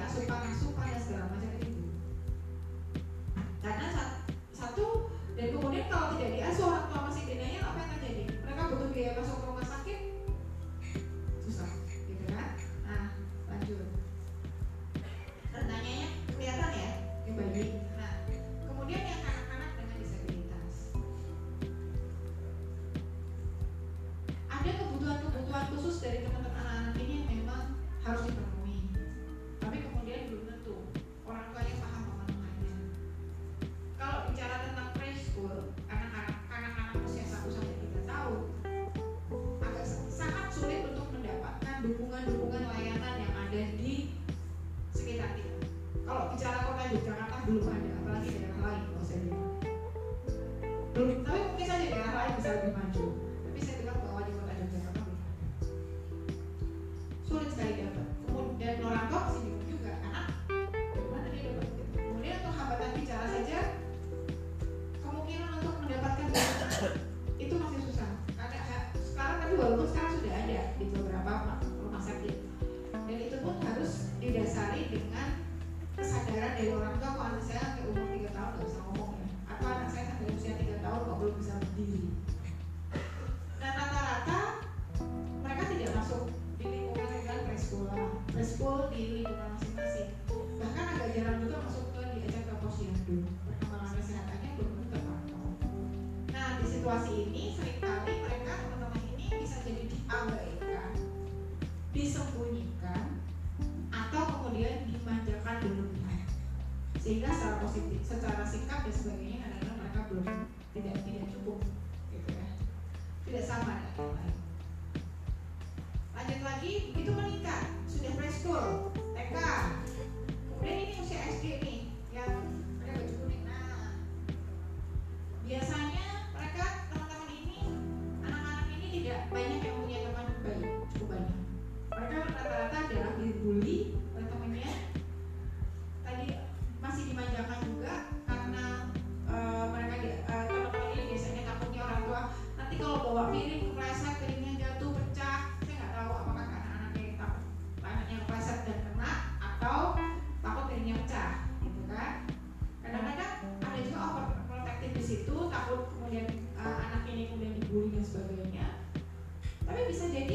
Iya, asupan asupan dan ya, segala macam itu karena satu dan kemudian kalau tidak diasuh orang tua masih dinaik apa yang terjadi? Mereka butuh biaya masuk ke di lingkungan masing-masing. Bahkan agak jarang juga masuk ke diajak ke posyandu perkembangan kesehatannya belum terpantau nah di situasi ini sering kali mereka teman-teman ini bisa jadi diabaikan disembunyikan atau kemudian dimanjakan berlebihan sehingga secara positif secara sikap dan sebagainya kadang-kadang mereka belum tidak tidak cukup gitu ya. Tidak sama dengan yang lain lanjut lagi begitu meningkat sudah preschool TK kemudian ini usia SD nih yang perceber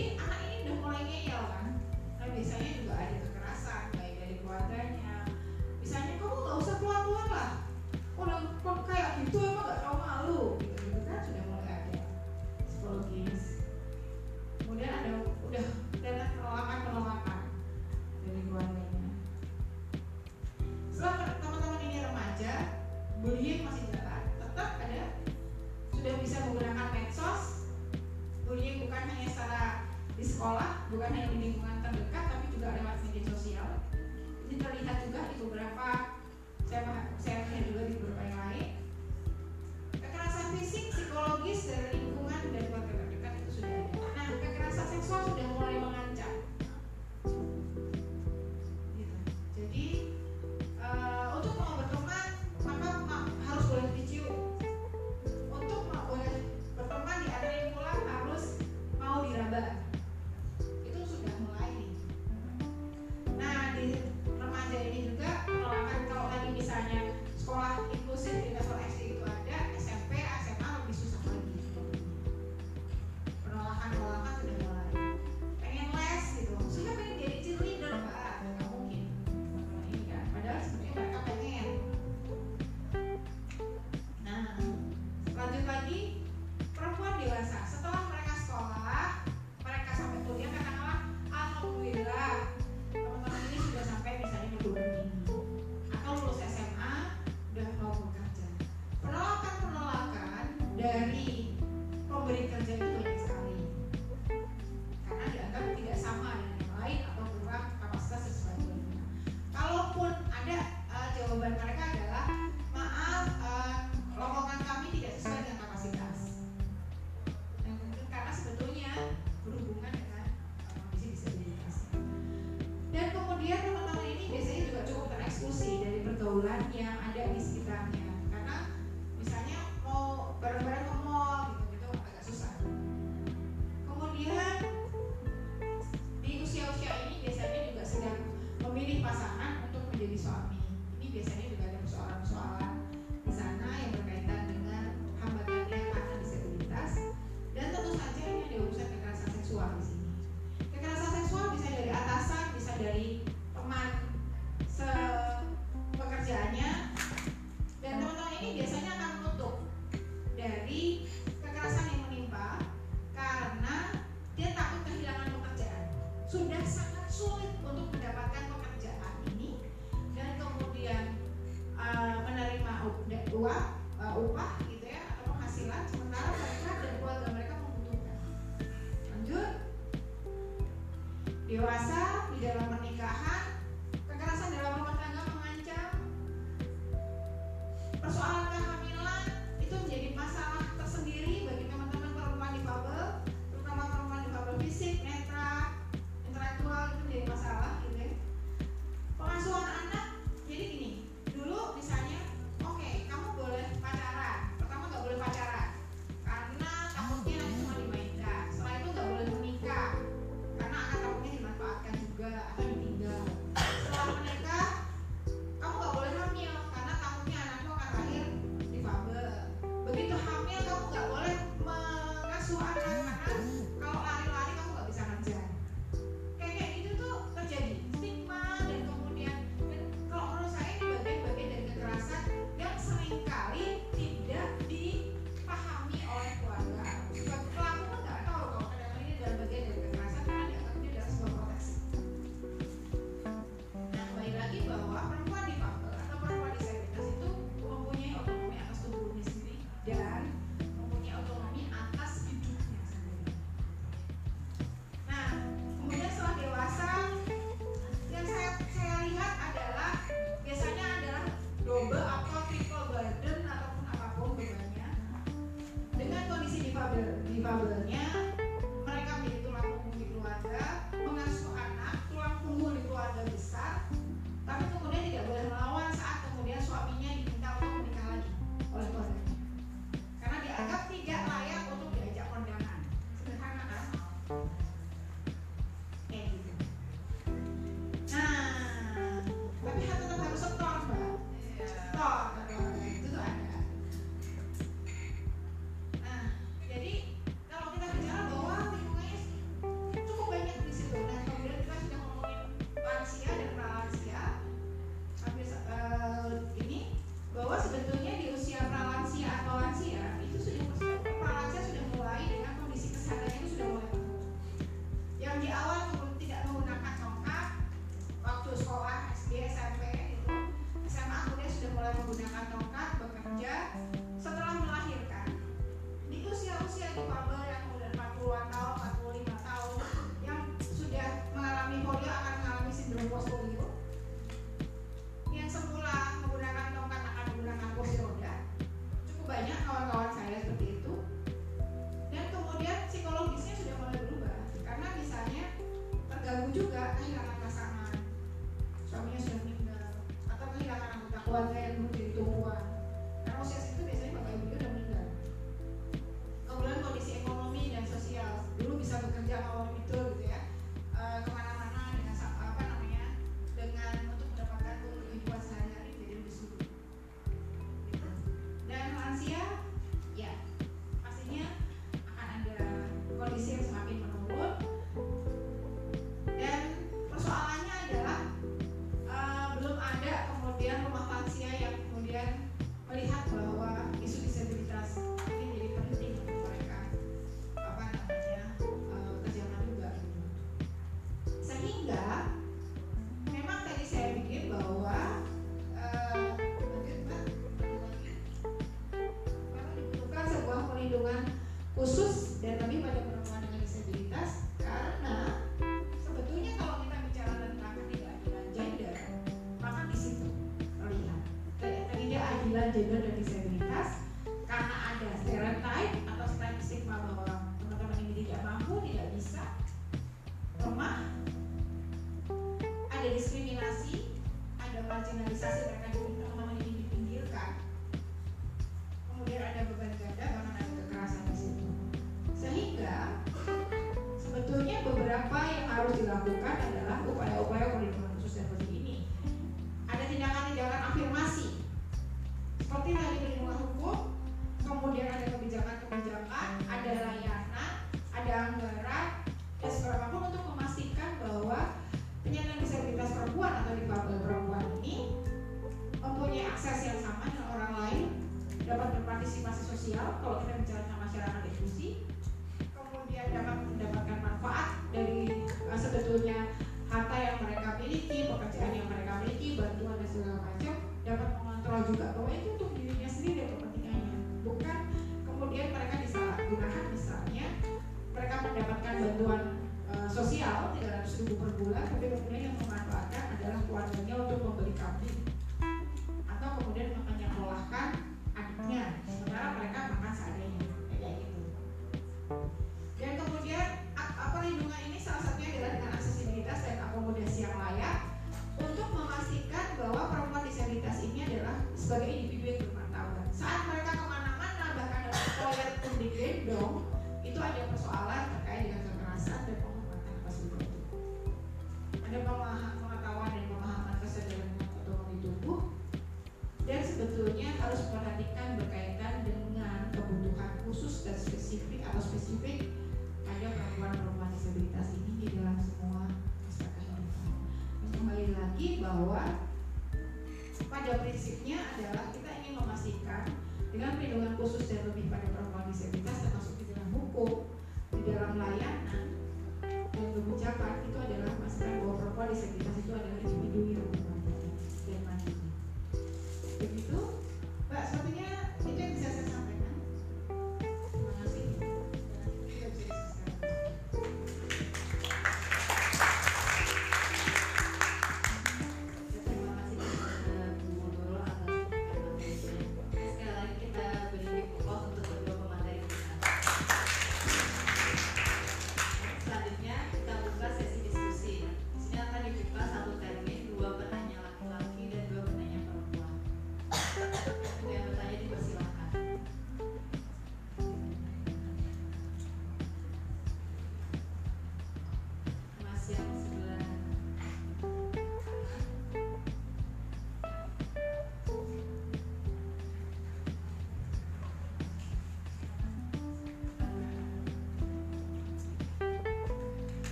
ó.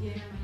Yeah.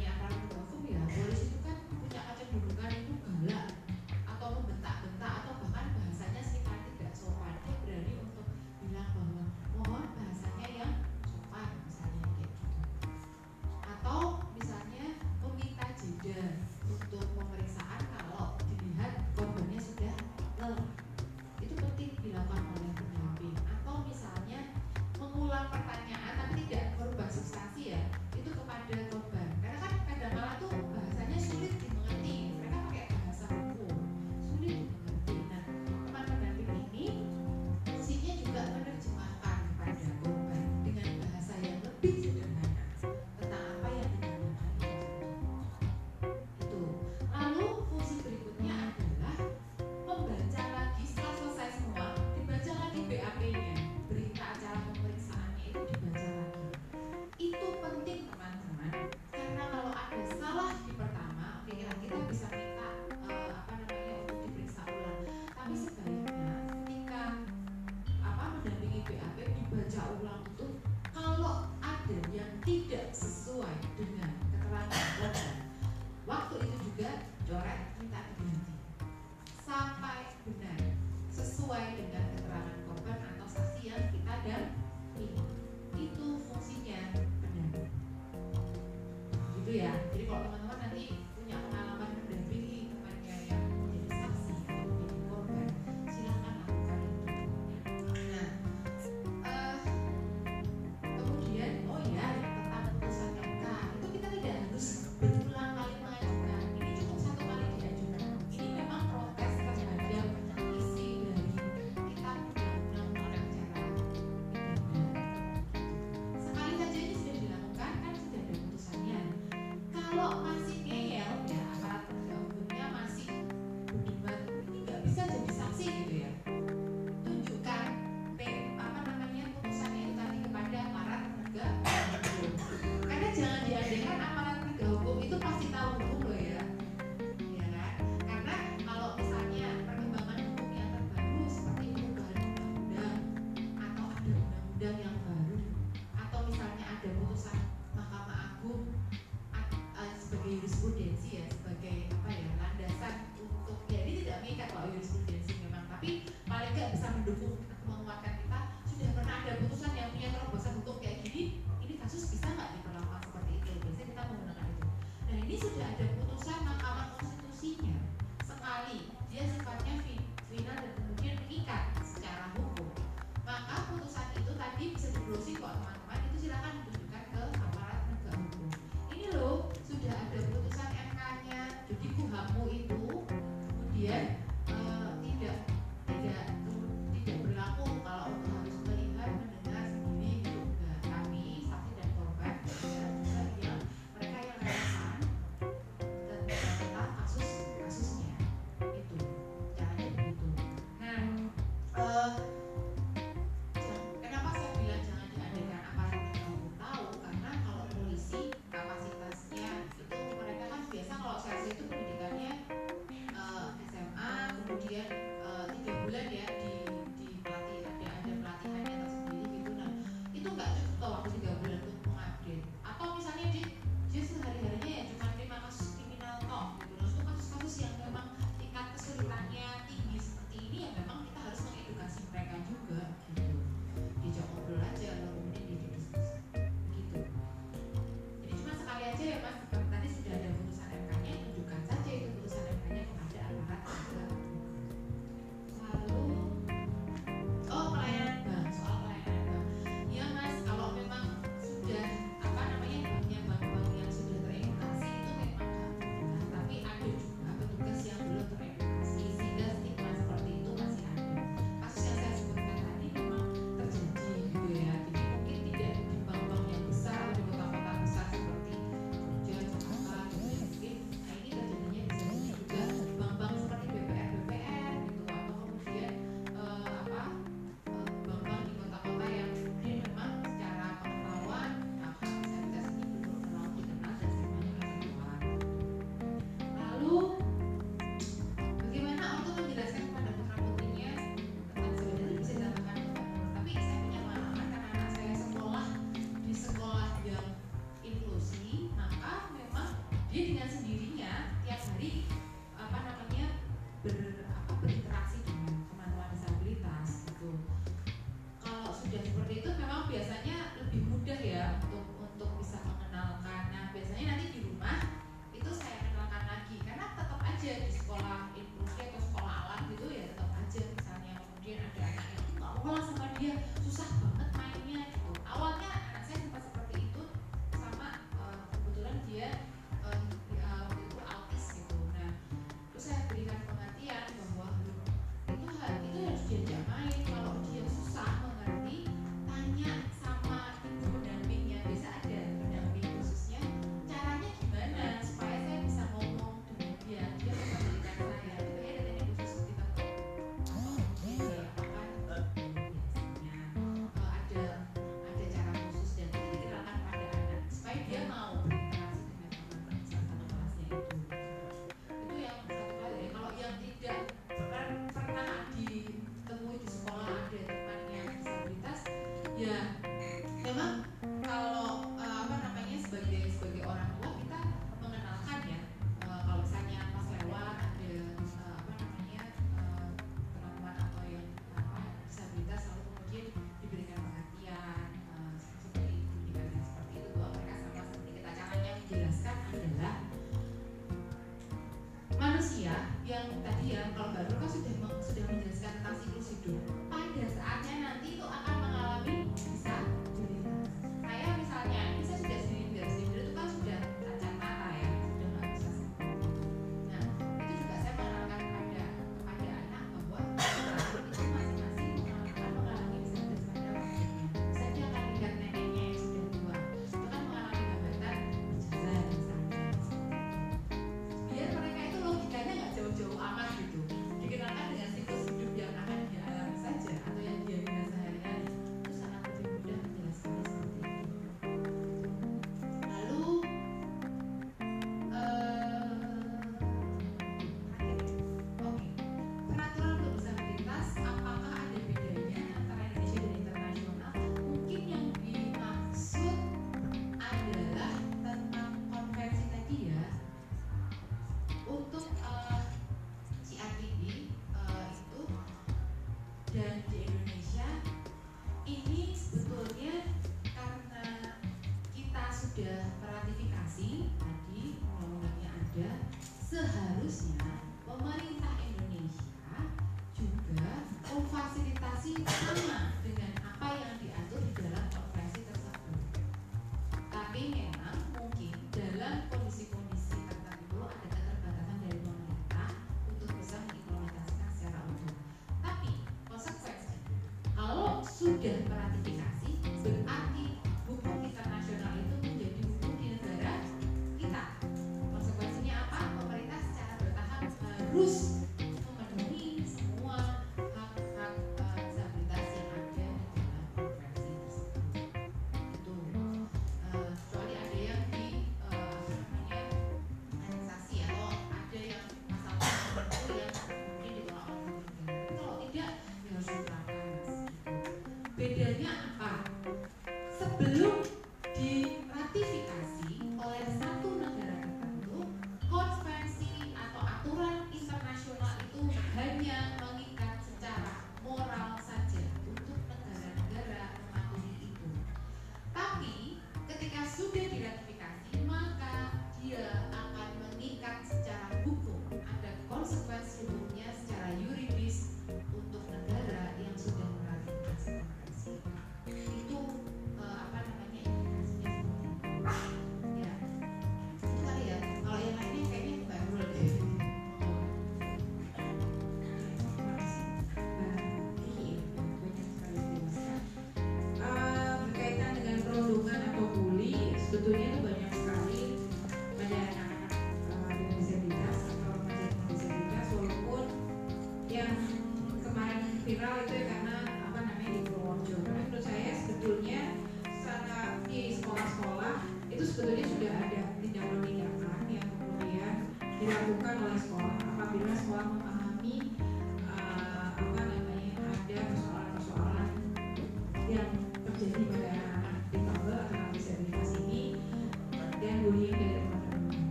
Ya. Jadi kalau teman-teman nanti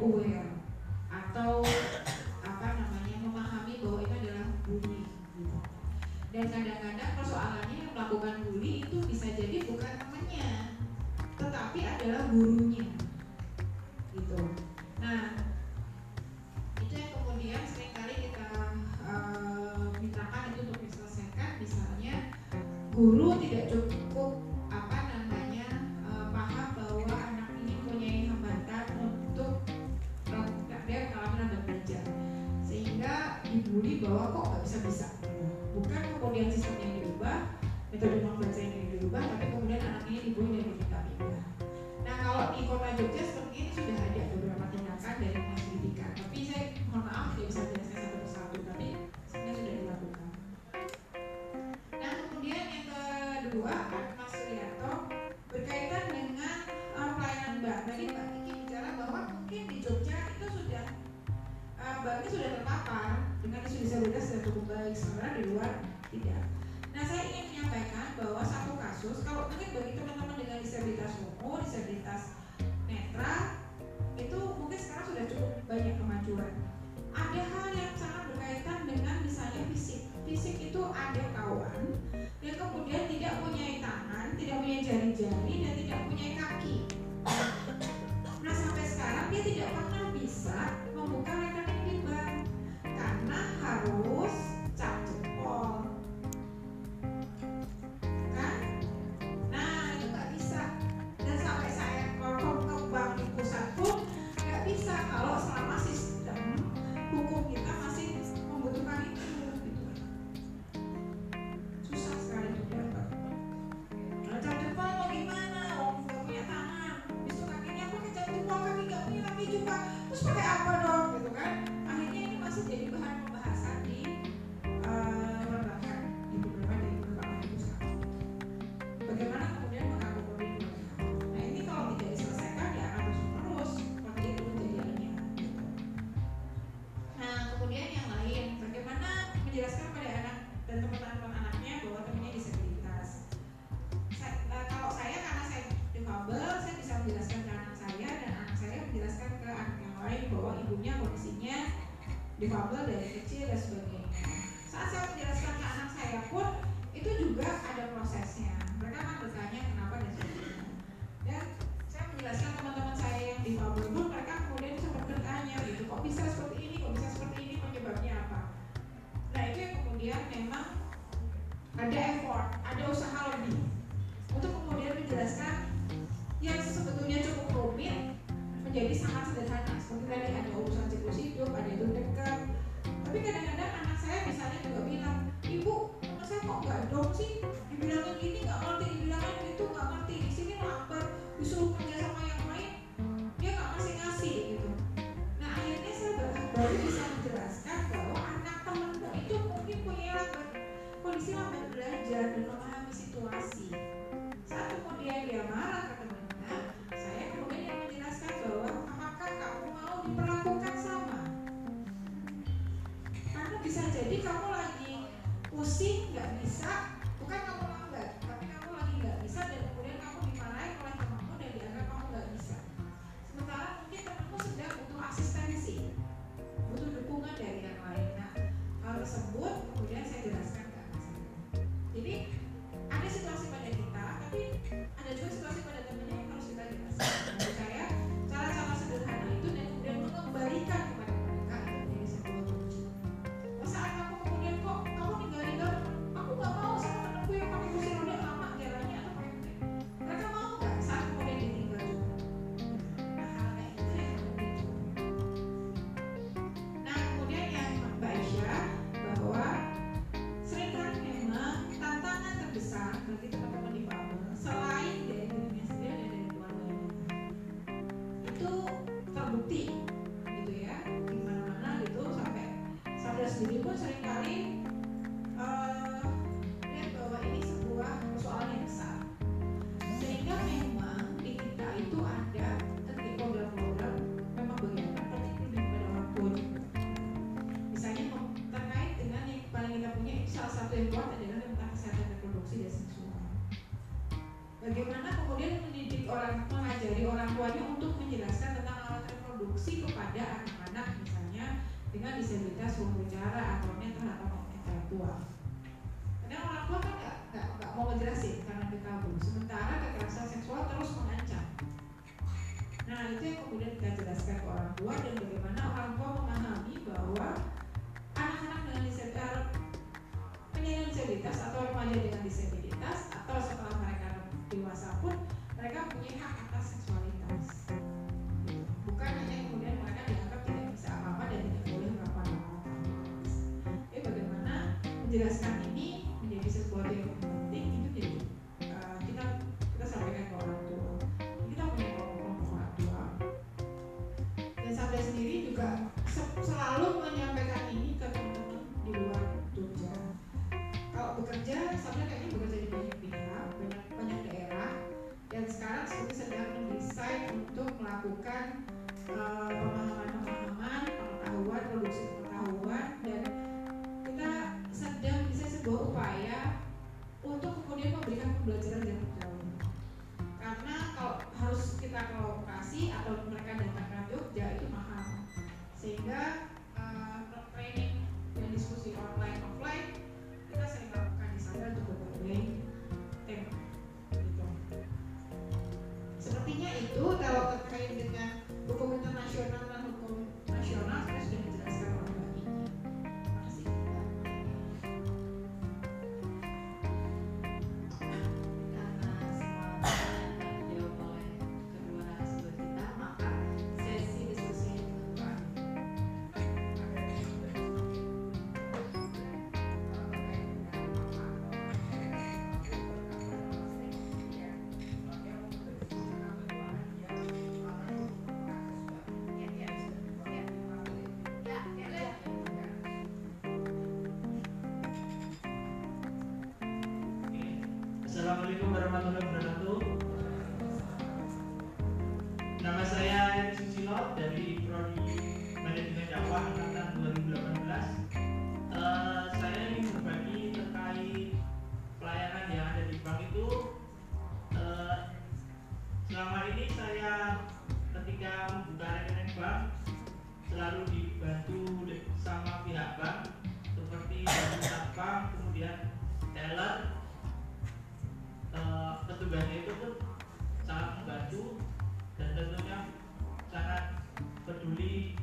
aware atau apa namanya memahami bahwa itu adalah bully gitu. dan kadang-kadang persoalannya yang melakukan bully itu bisa jadi bukan temannya tetapi adalah gurunya Isso não disabilitas berbicara akhirnya keharapan intelektual kadang orang tua kan nggak nggak mau ngejelasin karena dia sementara kekerasan seksual terus mengancam. Nah itu yang kemudian kita jelaskan ke orang tua dan bagaimana orang tua memahami bahwa anak-anak dengan disabilitas penyandang disabilitas atau remaja dengan disabilitas atau setelah mereka dewasa pun mereka punya hak atas seksualitas. Bukan hanya kemudian mereka dianggap tidak bisa apa-apa dan tidak menjelaskan ini menjadi sesuatu yang penting itu jadi uh, kita kita sampaikan ke orang tua. Kita punya kelompok orang tua. Dan saya sendiri juga selalu menyampaikan ini ke teman-teman di luar Jogja. Kalau bekerja saya kayaknya bekerja di banyak pihak banyak banyak daerah dan sekarang seperti sedang mendesain untuk melakukan uh, pemahaman harus kita ke lokasi atau mereka datang ke Jogja itu mahal. Sehingga but lead.